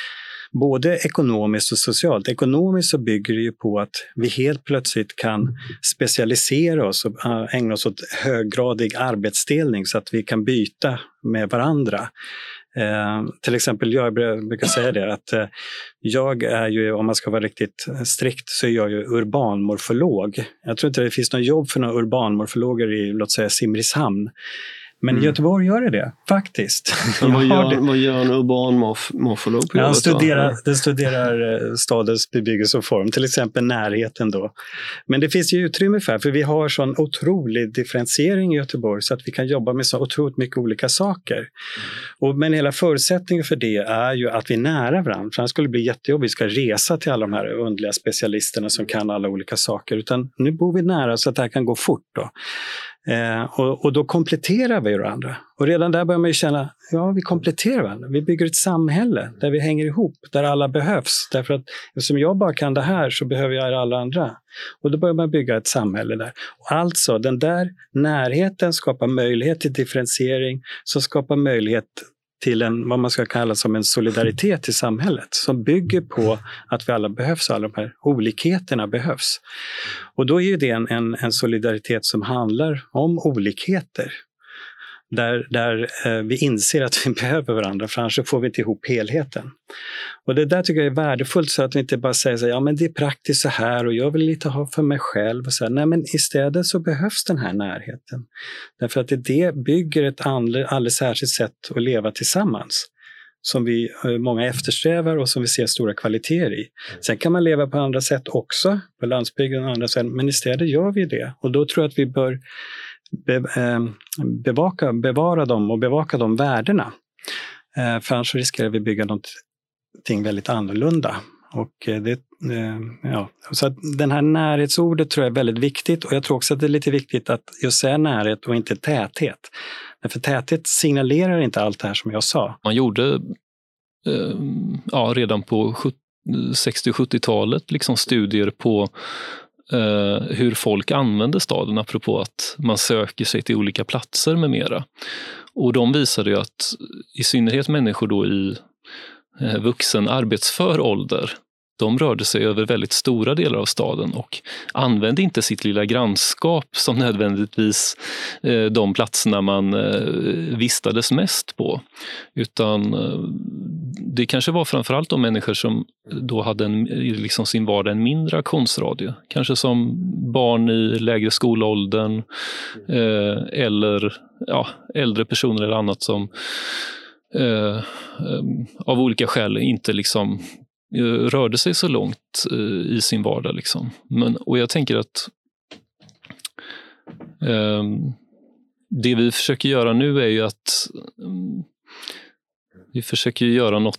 både ekonomiskt och socialt. Ekonomiskt så bygger det ju på att vi helt plötsligt kan specialisera oss och äh, ägna oss åt höggradig arbetsdelning så att vi kan byta med varandra. Eh, till exempel, jag brukar säga det att eh, jag är ju, om man ska vara riktigt strikt, så är jag ju urbanmorfolog. Jag tror inte det finns något jobb för några urbanmorfologer i, låt säga Simrishamn. Men mm. i Göteborg gör det det, faktiskt. vad, gör, vad gör en urban morfolog på jobbet? studerar, den studerar eh, stadens bebyggelseform, till exempel närheten. Då. Men det finns ju utrymme för för vi har sån otrolig differentiering i Göteborg så att vi kan jobba med så otroligt mycket olika saker. Mm. Och, men hela förutsättningen för det är ju att vi är nära varandra. För annars skulle det bli jättejobbigt. Vi ska resa till alla de här underliga specialisterna som kan alla olika saker. Utan nu bor vi nära så att det här kan gå fort. Då. Eh, och, och, då kompletterar vi varandra. Och redan där börjar man ju känna, ja vi kompletterar varandra. Vi bygger ett samhälle där vi hänger ihop, där alla behövs. Därför att eftersom jag bara kan det här så behöver jag alla andra. Och då börjar man bygga ett samhälle där. Och alltså, den där närheten skapar möjlighet till differentiering, som skapar möjlighet till en, vad man ska kalla som en solidaritet i samhället som bygger på att vi alla behövs, alla de här olikheterna behövs. Och då är ju det en, en, en solidaritet som handlar om olikheter där, där eh, vi inser att vi behöver varandra, för annars får vi inte ihop helheten. Och det där tycker jag är värdefullt, så att vi inte bara säger så ja men det är praktiskt så här och jag vill lite ha för mig själv. Och så här. Nej, men istället så behövs den här närheten. Därför att det bygger ett alldeles särskilt sätt att leva tillsammans som vi eh, många eftersträvar och som vi ser stora kvaliteter i. Sen kan man leva på andra sätt också, på landsbygden och andra sätt, men i städer gör vi det. Och då tror jag att vi bör be, eh, bevaka, bevara dem och bevaka de värdena. Eh, för annars riskerar vi bygga någonting väldigt annorlunda. Och eh, det, eh, ja. Så att den här närhetsordet tror jag är väldigt viktigt och jag tror också att det är lite viktigt att just säga närhet och inte täthet. För täthet signalerar inte allt det här som jag sa. Man gjorde eh, ja, redan på 60-70-talet liksom studier på eh, hur folk använder staden, apropå att man söker sig till olika platser med mera. Och de visade ju att i synnerhet människor då i eh, vuxen arbetsför ålder de rörde sig över väldigt stora delar av staden och använde inte sitt lilla grannskap som nödvändigtvis eh, de platserna man eh, vistades mest på. Utan eh, det kanske var framförallt de människor som då hade en, liksom sin vardag en mindre aktionsradie. Kanske som barn i lägre skolåldern eller ja, äldre personer eller annat som Uh, um, av olika skäl inte liksom rörde sig så långt eh, i sin vardag. Liksom. Men, och jag tänker att eh, det vi försöker göra nu är ju att mm, vi försöker göra något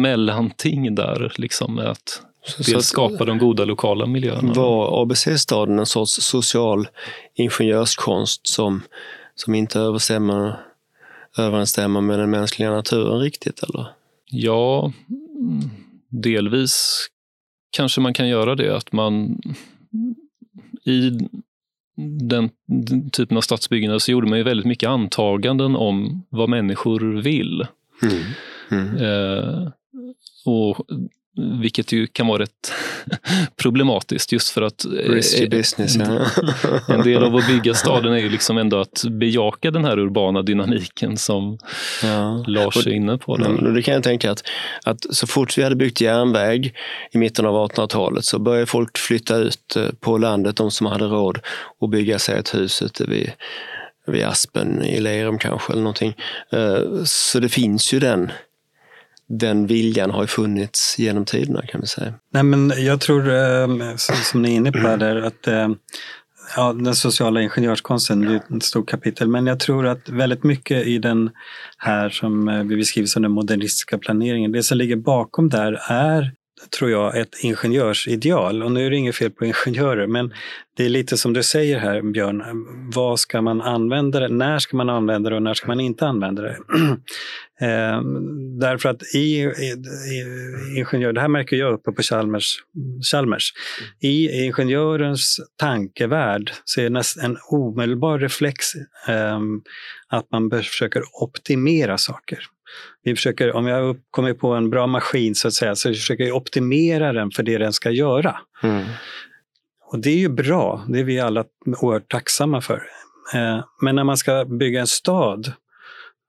mellanting där, liksom med att dels skapa de goda lokala miljöerna. Var ABC-staden en sorts social ingenjörskonst som, som inte överensstämmer med den mänskliga naturen riktigt? eller? Ja, delvis kanske man kan göra det. Att man i den, typen av stadsbyggnader så gjorde man ju väldigt mycket antaganden om vad människor vill. Mm. Mm. Eh, och vilket ju kan vara rätt problematiskt just för att eh, business, ja. en del av att bygga staden är ju liksom ändå att bejaka den här urbana dynamiken som ja. Lars är inne på. Den. Det kan jag tänka att, att så fort vi hade byggt järnväg i mitten av 1800-talet så började folk flytta ut eh, på landet, de som hade råd att bygga sig ett hus ute vid vid Aspen i Lerum kanske eller någonting. Eh, så det finns ju den den viljan har ju funnits genom tiderna kan vi säga. Nej, men jag tror, eh, som ni är inne på där, att eh, ja, den sociala ingenjörskonsten är ett stort kapitel, men jag tror att väldigt mycket i den här som eh, vi beskriver som den modernistiska planeringen, det som ligger bakom där är tror jag, ett ingenjörsideal. Och nu är det inget fel på ingenjörer, men det är lite som du säger här, Björn. Vad ska man använda det? När ska man använda det och när ska man inte använda det? eh, därför att i, i, i, ingenjör, det här märker jag uppe på Chalmers, Chalmers. I ingenjörens tankevärld så är det en omedelbar reflex eh, att man försöker optimera saker. Vi försöker, om jag kommer på en bra maskin så att säga, så försöker jag optimera den för det den ska göra. Mm. Och det är ju bra, det är vi alla oerhört tacksamma för. Eh, men när man ska bygga en stad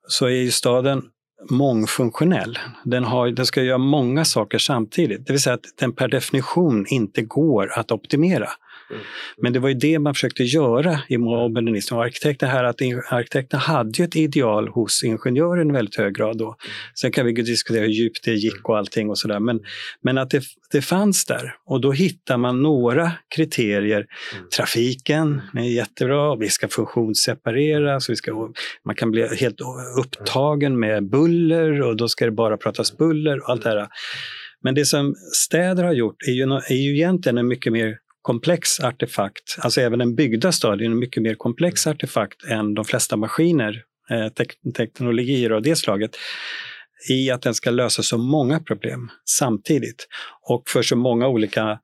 så är ju staden mångfunktionell. Den, har, den ska göra många saker samtidigt. Det vill säga att den per definition inte går att optimera. Mm. Men det var ju det man försökte göra i modernismen. Och arkitekterna, här, att arkitekterna hade ju ett ideal hos ingenjören i väldigt hög grad. Då. Mm. Sen kan vi diskutera hur djupt det gick och allting och sådär. Men, men att det, det fanns där. Och då hittar man några kriterier. Mm. Trafiken är jättebra, vi ska funktionssepareras, vi ska, man kan bli helt upptagen med buller och då ska det bara pratas buller och allt det här. Men det som städer har gjort är ju, är ju egentligen en mycket mer komplex artefakt, alltså även en byggda stad är en mycket mer komplex artefakt än de flesta maskiner, eh, tek teknologier av det slaget i att den ska lösa så många problem samtidigt och för så många olika mm,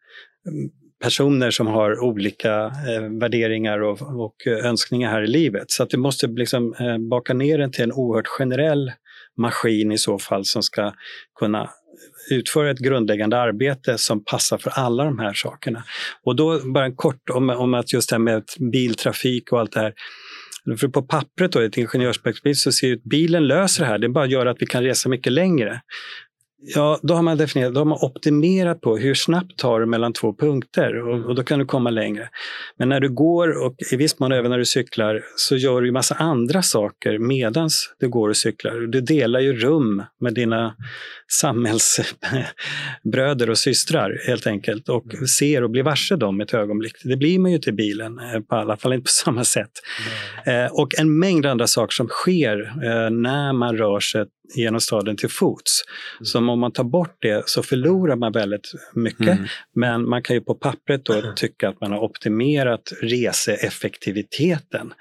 personer som har olika eh, värderingar och, och önskningar här i livet. Så att det måste liksom eh, baka ner den till en oerhört generell maskin i så fall som ska kunna utföra ett grundläggande arbete som passar för alla de här sakerna. Och då bara en kort om, om att just det här med biltrafik och allt det här. För på pappret, då, ett ingenjörsperspektiv, så ser ut bilen löser det här. Det bara gör att vi kan resa mycket längre. Ja, då har man definierat, då har man optimerat på hur snabbt tar du mellan två punkter och, och, då kan du komma längre. Men när du går och i viss mån även när du cyklar så gör du ju massa andra saker medans du går och cyklar. Du delar ju rum med dina samhällsbröder och systrar helt enkelt och ser och blir varse dem ett ögonblick. Det blir man ju till bilen, eh, på alla fall inte på samma sätt. Mm. och en mängd andra saker som sker eh, när man rör sig genom staden till fots. Mm. Så om man tar bort det så förlorar man väldigt mycket. Mm. Men man kan ju på pappret då tycka att man har optimerat reseeffektiviteten.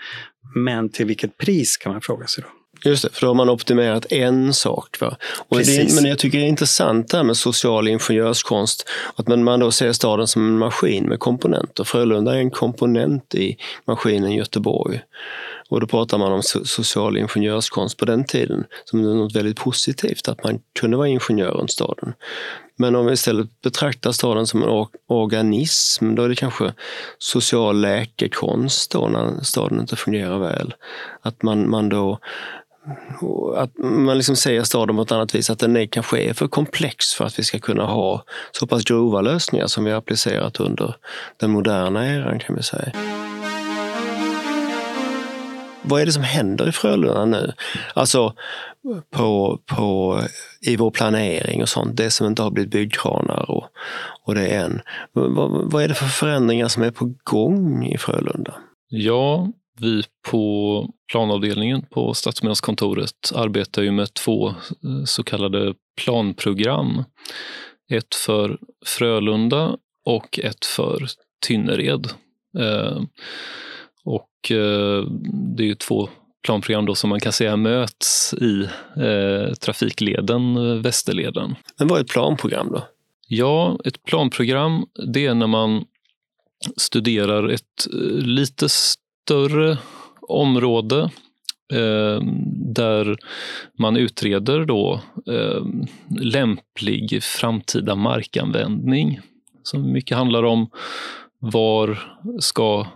Men till vilket pris kan man fråga sig då? Just det, för då har man optimerat en sak. Va? Och det, men jag tycker det är intressant det här med social ingenjörskonst. Att man då ser staden som en maskin med komponenter. Frölunda är en komponent i maskinen Göteborg. Och då pratar man om social ingenjörskonst på den tiden som något väldigt positivt, att man kunde vara ingenjör runt staden. Men om vi istället betraktar staden som en organism, då är det kanske social läkekonst då när staden inte fungerar väl. Att man, man då att man liksom ser staden på ett annat vis, att den är kanske är för komplex för att vi ska kunna ha så pass grova lösningar som vi har applicerat under den moderna eran kan vi säga. Vad är det som händer i Frölunda nu? Alltså på, på, i vår planering och sånt, det som inte har blivit byggkranar och, och det än. Vad, vad är det för förändringar som är på gång i Frölunda? Ja, vi på planavdelningen på Stadsbyggnadskontoret arbetar ju med två eh, så kallade planprogram. Ett för Frölunda och ett för Tynnered. Eh, Eh, och eh, det är ju två planprogram då som man kan säga möts i trafikleden Västerleden. Men vad är ett planprogram då? Ja, ett planprogram det är när man studerar ett lite större område eh, där man utreder då eh, lämplig framtida markanvändning. Som mycket handlar om var ska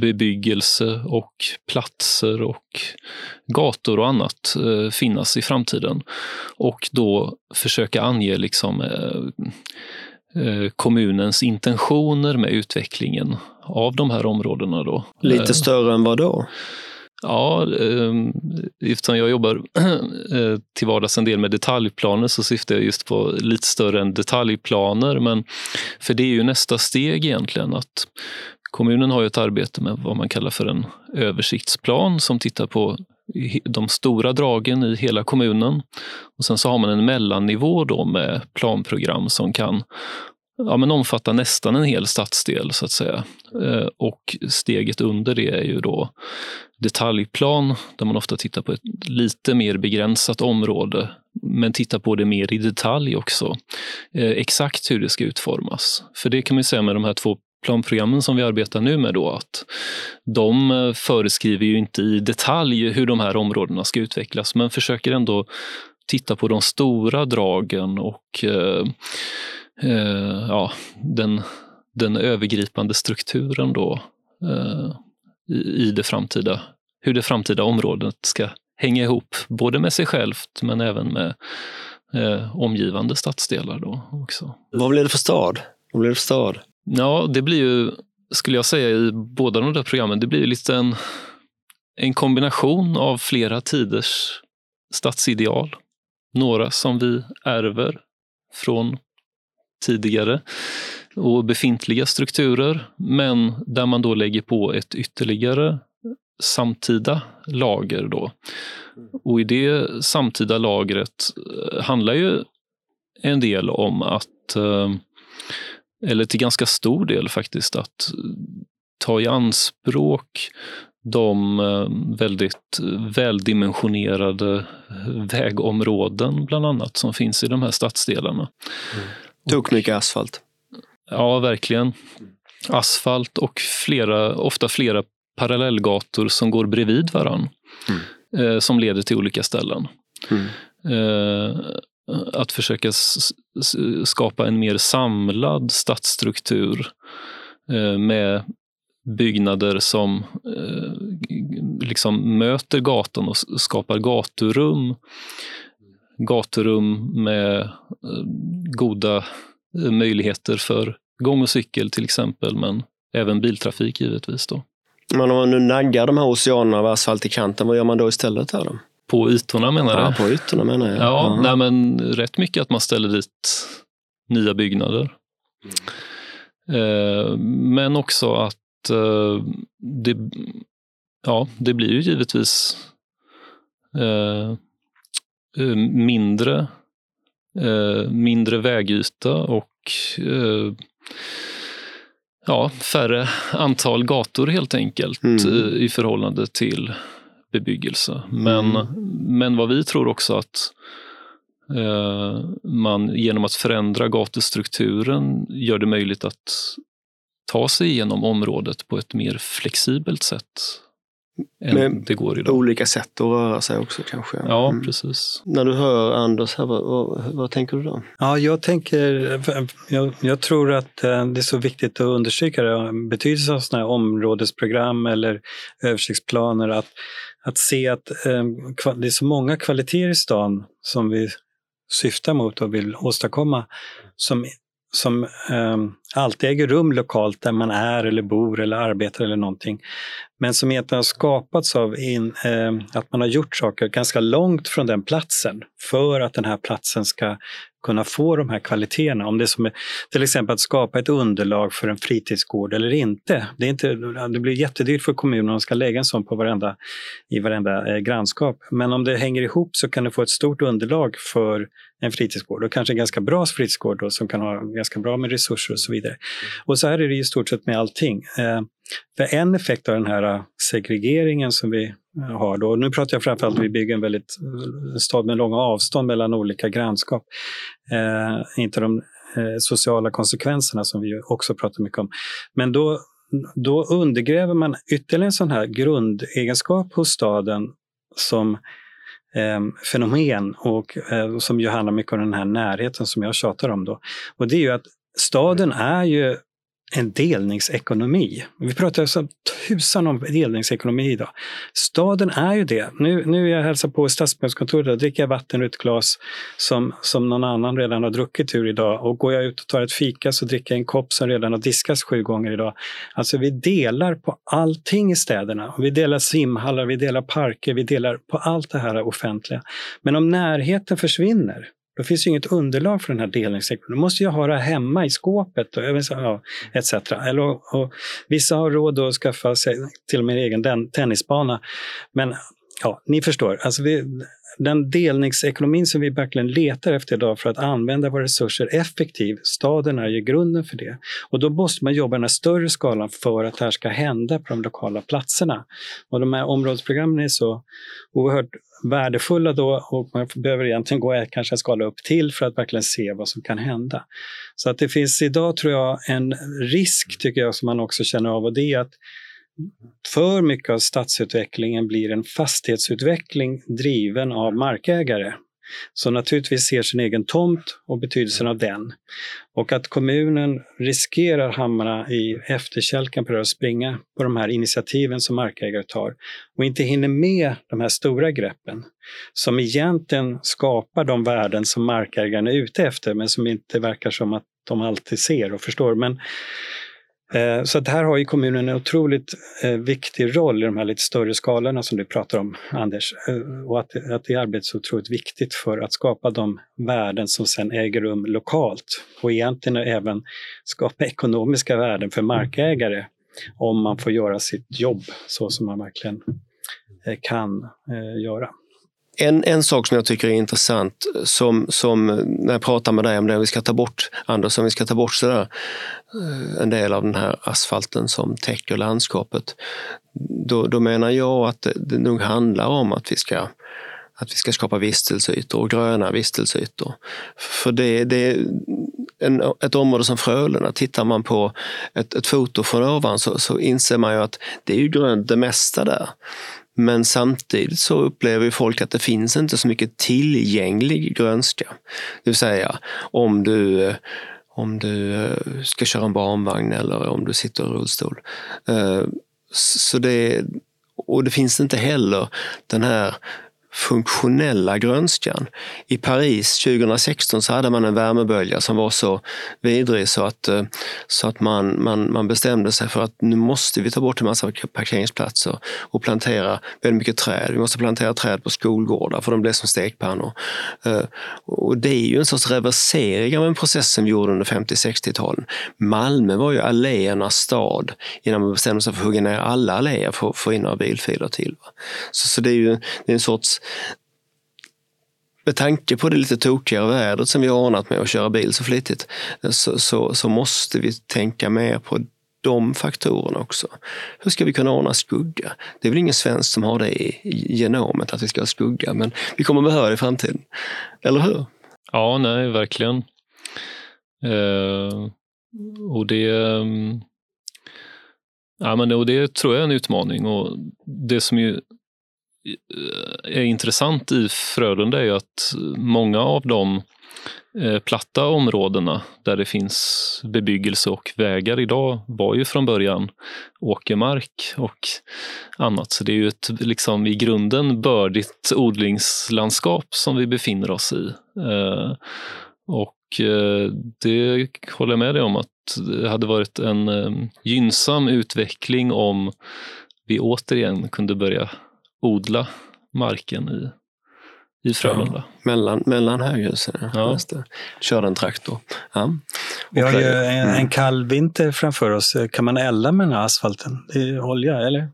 bebyggelse och platser och gator och annat eh, finnas i framtiden. Och då försöka ange liksom, eh, eh kommunens intentioner med utvecklingen av de här områdena. Då. Lite större än vad då? Ja, ehm, eftersom jag jobbar till vardags en del med detaljplaner så syftar jag just på lite större än detaljplaner. Men för det är ju nästa steg egentligen. att Kommunen har ju ett arbete med vad man kallar för en översiktsplan som tittar på de stora dragen i hela kommunen. Och Sen så har man en mellannivå då med planprogram som kan ja, men omfatta nästan en hel stadsdel så att säga. Eh, och steget under det är ju då detaljplan där man ofta tittar på ett lite mer begränsat område men tittar på det mer i detalj också. Eh, exakt hur det ska utformas. För det kan man säga med de här två planprogrammen som vi arbetar nu med då att de eh, föreskriver ju inte i detalj hur de här områdena ska utvecklas men försöker ändå titta på de stora dragen och eh, eh, ja, den, den övergripande strukturen då eh, i, i det framtida, hur det framtida området ska hänga ihop, både med sig självt men även med eh, omgivande stadsdelar då också. Vad blir det för stad? Vad blir det för stad? Ja, det blir ju, skulle jag säga, i båda de där programmen, det blir lite en, en kombination av flera tiders stadsideal. Några som vi ärver från tidigare och befintliga strukturer, men där man då lägger på ett ytterligare samtida lager. Då. Och i det samtida lagret eh, handlar ju en del om att, eh, eller till ganska stor del faktiskt, att ta i anspråk de eh, väldigt väldimensionerade vägområden bland annat som finns i de här stadsdelarna. Mm. Tog mycket asfalt. Ja, verkligen. Asfalt och flera, ofta flera parallellgator som går bredvid varann. Mm. Eh, som leder till olika ställen. Mm. Eh, att försöka skapa en mer samlad stadsstruktur eh, med byggnader som eh, liksom möter gatan och skapar gaturum gaturum med eh, goda möjligheter för gång och cykel till exempel, men även biltrafik givetvis. Då. Men om man nu naggar de här oceanerna av asfalt i kanten, vad gör man då istället? Här då? På ytorna menar du? Ja, på ytorna menar jag. Ja, mm. nej, men rätt mycket att man ställer dit nya byggnader. Mm. Eh, men också att eh, det, ja, det blir ju givetvis eh, mindre, mindre vägyta och ja, färre antal gator helt enkelt mm. i förhållande till bebyggelse. Men, mm. men vad vi tror också att eh, man genom att förändra gatustrukturen gör det möjligt att ta sig igenom området på ett mer flexibelt sätt. än Men det går idag. Olika sätt att röra sig också kanske. Ja, Mm. precis. När du hör Anders, här, vad, vad, vad tänker du då? Ja, jag tänker, jag, jag tror att eh, det är så viktigt att understryka det, betydelsen av sådana här områdesprogram eller översiktsplaner, att, att se att eh, det är så många kvaliteter i stan som vi syftar mot och vill åstadkomma, som, som eh, alltid äger rum lokalt där man är eller bor eller arbetar eller någonting. Men som egentligen har skapats av in, eh, att man har gjort saker ganska långt från den platsen för att den här platsen ska kunna få de här kvaliteterna. Om det är som till exempel att skapa ett underlag för en fritidsgård eller inte. Det, är inte, det blir jättedyrt för kommunen om de ska lägga en sån på varenda, i varenda eh, grannskap. Men om det hänger ihop så kan du få ett stort underlag för en fritidsgård och kanske en ganska bra fritidsgård då, som kan ha ganska bra med resurser och så vidare. Och så här är det i stort sett med allting. Eh, för en effekt av den här eh, segregeringen som vi eh, har då, nu pratar jag framförallt om att vi bygger en väldigt en stad med långa avstånd mellan olika grannskap. Eh, inte de eh, sociala konsekvenserna som vi också pratar mycket om. Men då, då undergräver man ytterligare en sån här grundegenskap hos staden som eh, fenomen och eh, som ju handlar mycket om den här närheten som jag tjatar om då. Och det är ju att staden är ju en delningsekonomi. Vi pratar som tusan om delningsekonomi idag. Staden är ju det. Nu, nu är jag hälsar på stadsbyggnadskontoret och dricker jag vatten ur ett glas som, som någon annan redan har druckit ur idag. Och går jag ut och tar ett fika så dricker jag en kopp som redan har diskats sju gånger idag. Alltså vi delar på allting i städerna. Vi delar simhallar, vi delar parker, vi delar på allt det här offentliga. Men om närheten försvinner, då finns ju inget underlag för den här delningsekonomin. Då måste jag ha det hemma i skåpet och, ja, etc. Eller, och, och, vissa har råd att skaffa sig till och med en egen den, tennisbana. Men ja, ni förstår. Alltså vi, den delningsekonomin som vi verkligen letar efter idag för att använda våra resurser effektivt, staden är ju grunden för det. Och då måste man jobba i den här större skalan för att det här ska hända på de lokala platserna. Och de här områdesprogrammen är så oerhört värdefulla då och man behöver egentligen gå kanske en skala upp till för att verkligen se vad som kan hända. Så att det finns idag tror jag en risk tycker jag som man också känner av och det är att för mycket av stadsutvecklingen blir en fastighetsutveckling driven av markägare som naturligtvis ser sin egen tomt och betydelsen av den. Och att kommunen riskerar hamna i efterkälken på det att springa på de här initiativen som markägare tar och inte hinner med de här stora greppen som egentligen skapar de värden som markägaren är ute efter men som inte verkar som att de alltid ser och förstår. Men Eh, så att här har ju kommunen en otroligt eh, viktig roll i de här lite större skalorna som du pratar om, Anders. Eh, och att, att det arbetet är så otroligt viktigt för att skapa de värden som sen äger rum lokalt. Och egentligen även skapa ekonomiska värden för markägare om man får göra sitt jobb så som man verkligen kan göra. En, en sak som jag tycker är intressant, eh, som, som eh, när jag pratar med dig om det, vi ska ta bort, Anders, om vi ska ta bort sådär, eh, en del av den här asfalten som täcker landskapet, då, då menar jag att det, det nog handlar om att vi ska att vi ska skapa vistelseytor och gröna vistelseytor. För det, det är en, ett område som Frölunda, tittar man på ett, ett foto från ovan så, så inser man ju att det är ju grönt det mesta där. Men samtidigt så upplever folk att det finns inte så mycket tillgänglig grönska. Det vill säga om du, eh, om du eh, ska köra en barnvagn eller om du sitter i rullstol. Eh, så det, och det finns inte heller den här funktionella grönskan. I Paris 2016 så hade man en värmebölja som var så vidrig så att, eh, så att man, man, man bestämde sig för att nu måste vi ta bort en massa parkeringsplatser och plantera väldigt mycket träd. Vi måste plantera träd på skolgårdar för de blev som stekpannor. Eh, och det är ju en sorts reversering av en process som vi gjorde under 50-60-talen. Malmö var ju alléernas stad innan man bestämde sig för att hugga ner alla alléer för att få in några bilfiler till. Så, så det är ju det är en sorts med tanke på det lite tokigare vädret som vi har ordnat med att köra bil så flitigt så, så, så, måste vi tänka mer på de faktorerna också. Hur ska vi kunna ordna skugga? Det är väl ingen svensk som har det i genomet att vi ska ha skugga, men vi kommer behöva det i framtiden. Eller hur? Ja, nej, verkligen. Eh, och det mm, Ja, men, och det tror jag är en utmaning och det som ju Eh, är intressant i Frölunda är ju att många av de eh, platta områdena där det finns bebyggelse och vägar idag var ju från början åkermark och annat. Så det är ju ett liksom i grunden bördigt odlingslandskap som vi befinner oss i. Eh, och det håller jag med dig om att det hade varit en gynnsam utveckling om vi återigen kunde börja odla marken i, i Frölunda. Ja, mellan, mellan höghusen, ja. Körde en traktor. Ja. Vi har ju en, en kall vinter framför oss. Kan man elda med den här asfalten? Det är olja, eller?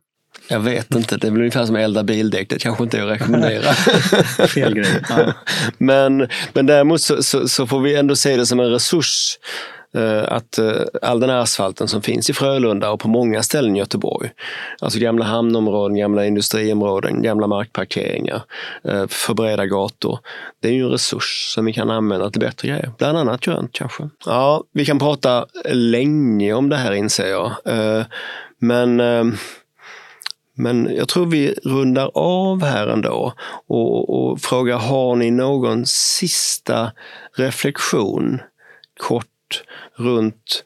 Jag vet inte, det är väl ungefär som att elda bildäck, det kanske inte är att rekommendera. Fel grej. Ja. Men, men däremot så, så, så, får vi ändå se det som en resurs Eh, att eh, all den här asfalten som finns i Frölunda och på många ställen i Göteborg, alltså gamla hamnområden, gamla industriområden, gamla markparkeringar, eh, för breda gator. Det är ju en resurs som vi kan använda till bättre grejer. Bland annat grönt kanske. Ja, vi kan prata länge om det här inser jag. Men men jag tror vi rundar av här ändå och, och frågar, har ni någon sista reflektion kort runt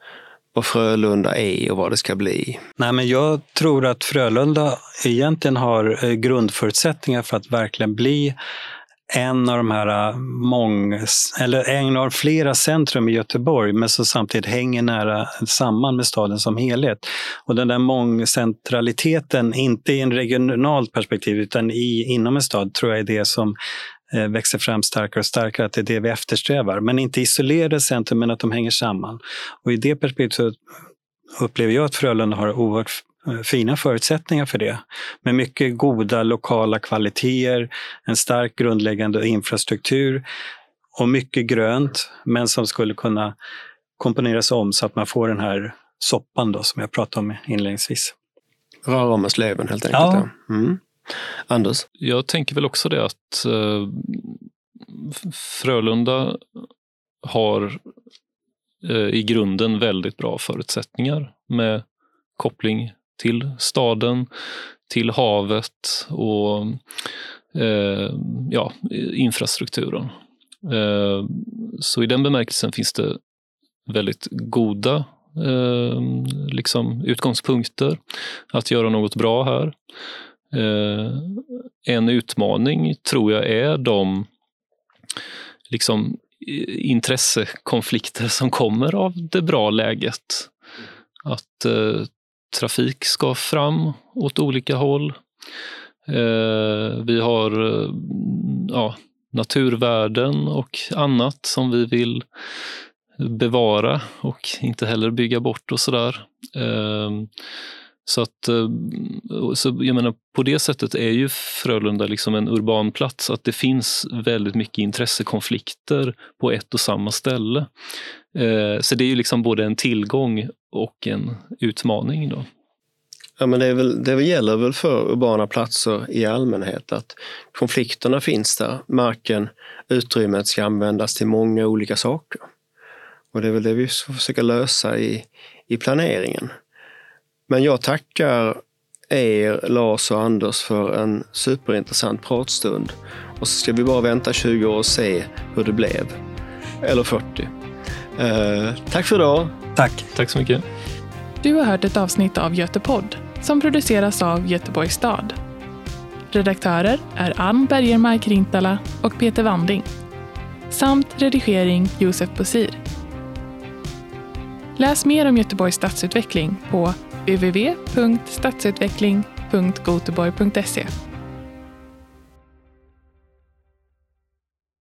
vad Frölunda är och vad det ska bli? Nej, men jag tror att Frölunda egentligen har eh, grundförutsättningar för att verkligen bli en av de här eh, mång, eller en av flera centrum i Göteborg, men som samtidigt hänger nära samman med staden som helhet. Och den där mångcentraliteten, inte i en regionalt perspektiv utan i, inom en stad, tror jag är det som växer fram starkare och starkare, att det är det vi eftersträvar. Men inte isolerade centrum, men att de hänger samman. Och i det perspektivet upplever jag att Frölunda har oerhört eh, fina förutsättningar för det. Med mycket goda lokala kvaliteter, en stark grundläggande infrastruktur och mycket grönt, men som skulle kunna komponeras om så att man får den här soppan då, som jag pratade om inledningsvis. Röra om sleven helt enkelt. Ja. Mm. Anders? Jag tänker väl också det att eh, Frölunda har eh, i grunden väldigt bra förutsättningar med koppling till staden, till havet och eh, ja, infrastrukturen. Eh, så i den bemärkelsen finns det väldigt goda eh, liksom utgångspunkter att göra något bra här. Eh, en utmaning tror jag är de liksom, intressekonflikter som kommer av det bra läget. Att eh, trafik ska fram åt olika håll. Eh, vi har eh, ja, naturvärden och annat som vi vill bevara och inte heller bygga bort och sådär. Eh, så att, eh, så jag menar, på det sättet är ju Frölunda liksom en urban plats, att det finns väldigt mycket intressekonflikter på ett och samma ställe. Eh, så det är ju liksom både en tillgång och en utmaning. Då. Ja, men det, är väl, det gäller väl för urbana platser i allmänhet att konflikterna finns där. Marken, utrymmet ska användas till många olika saker. Och det är väl det vi ska försöka lösa i, i planeringen. Men jag tackar er, Lars och Anders, för en superintressant pratstund. Och så ska vi bara vänta 20 år och se hur det blev. Eller 40. Eh, tack för idag. Tack. Tack så mycket. Du har hört ett avsnitt av Götepodd som produceras av Göteborgs stad. Redaktörer är Ann Bergermark Rintala och Peter Wanding. Samt redigering Josef Bosir. Läs mer om Göteborgs stadsutveckling på www.stadsutveckling.goteborg.se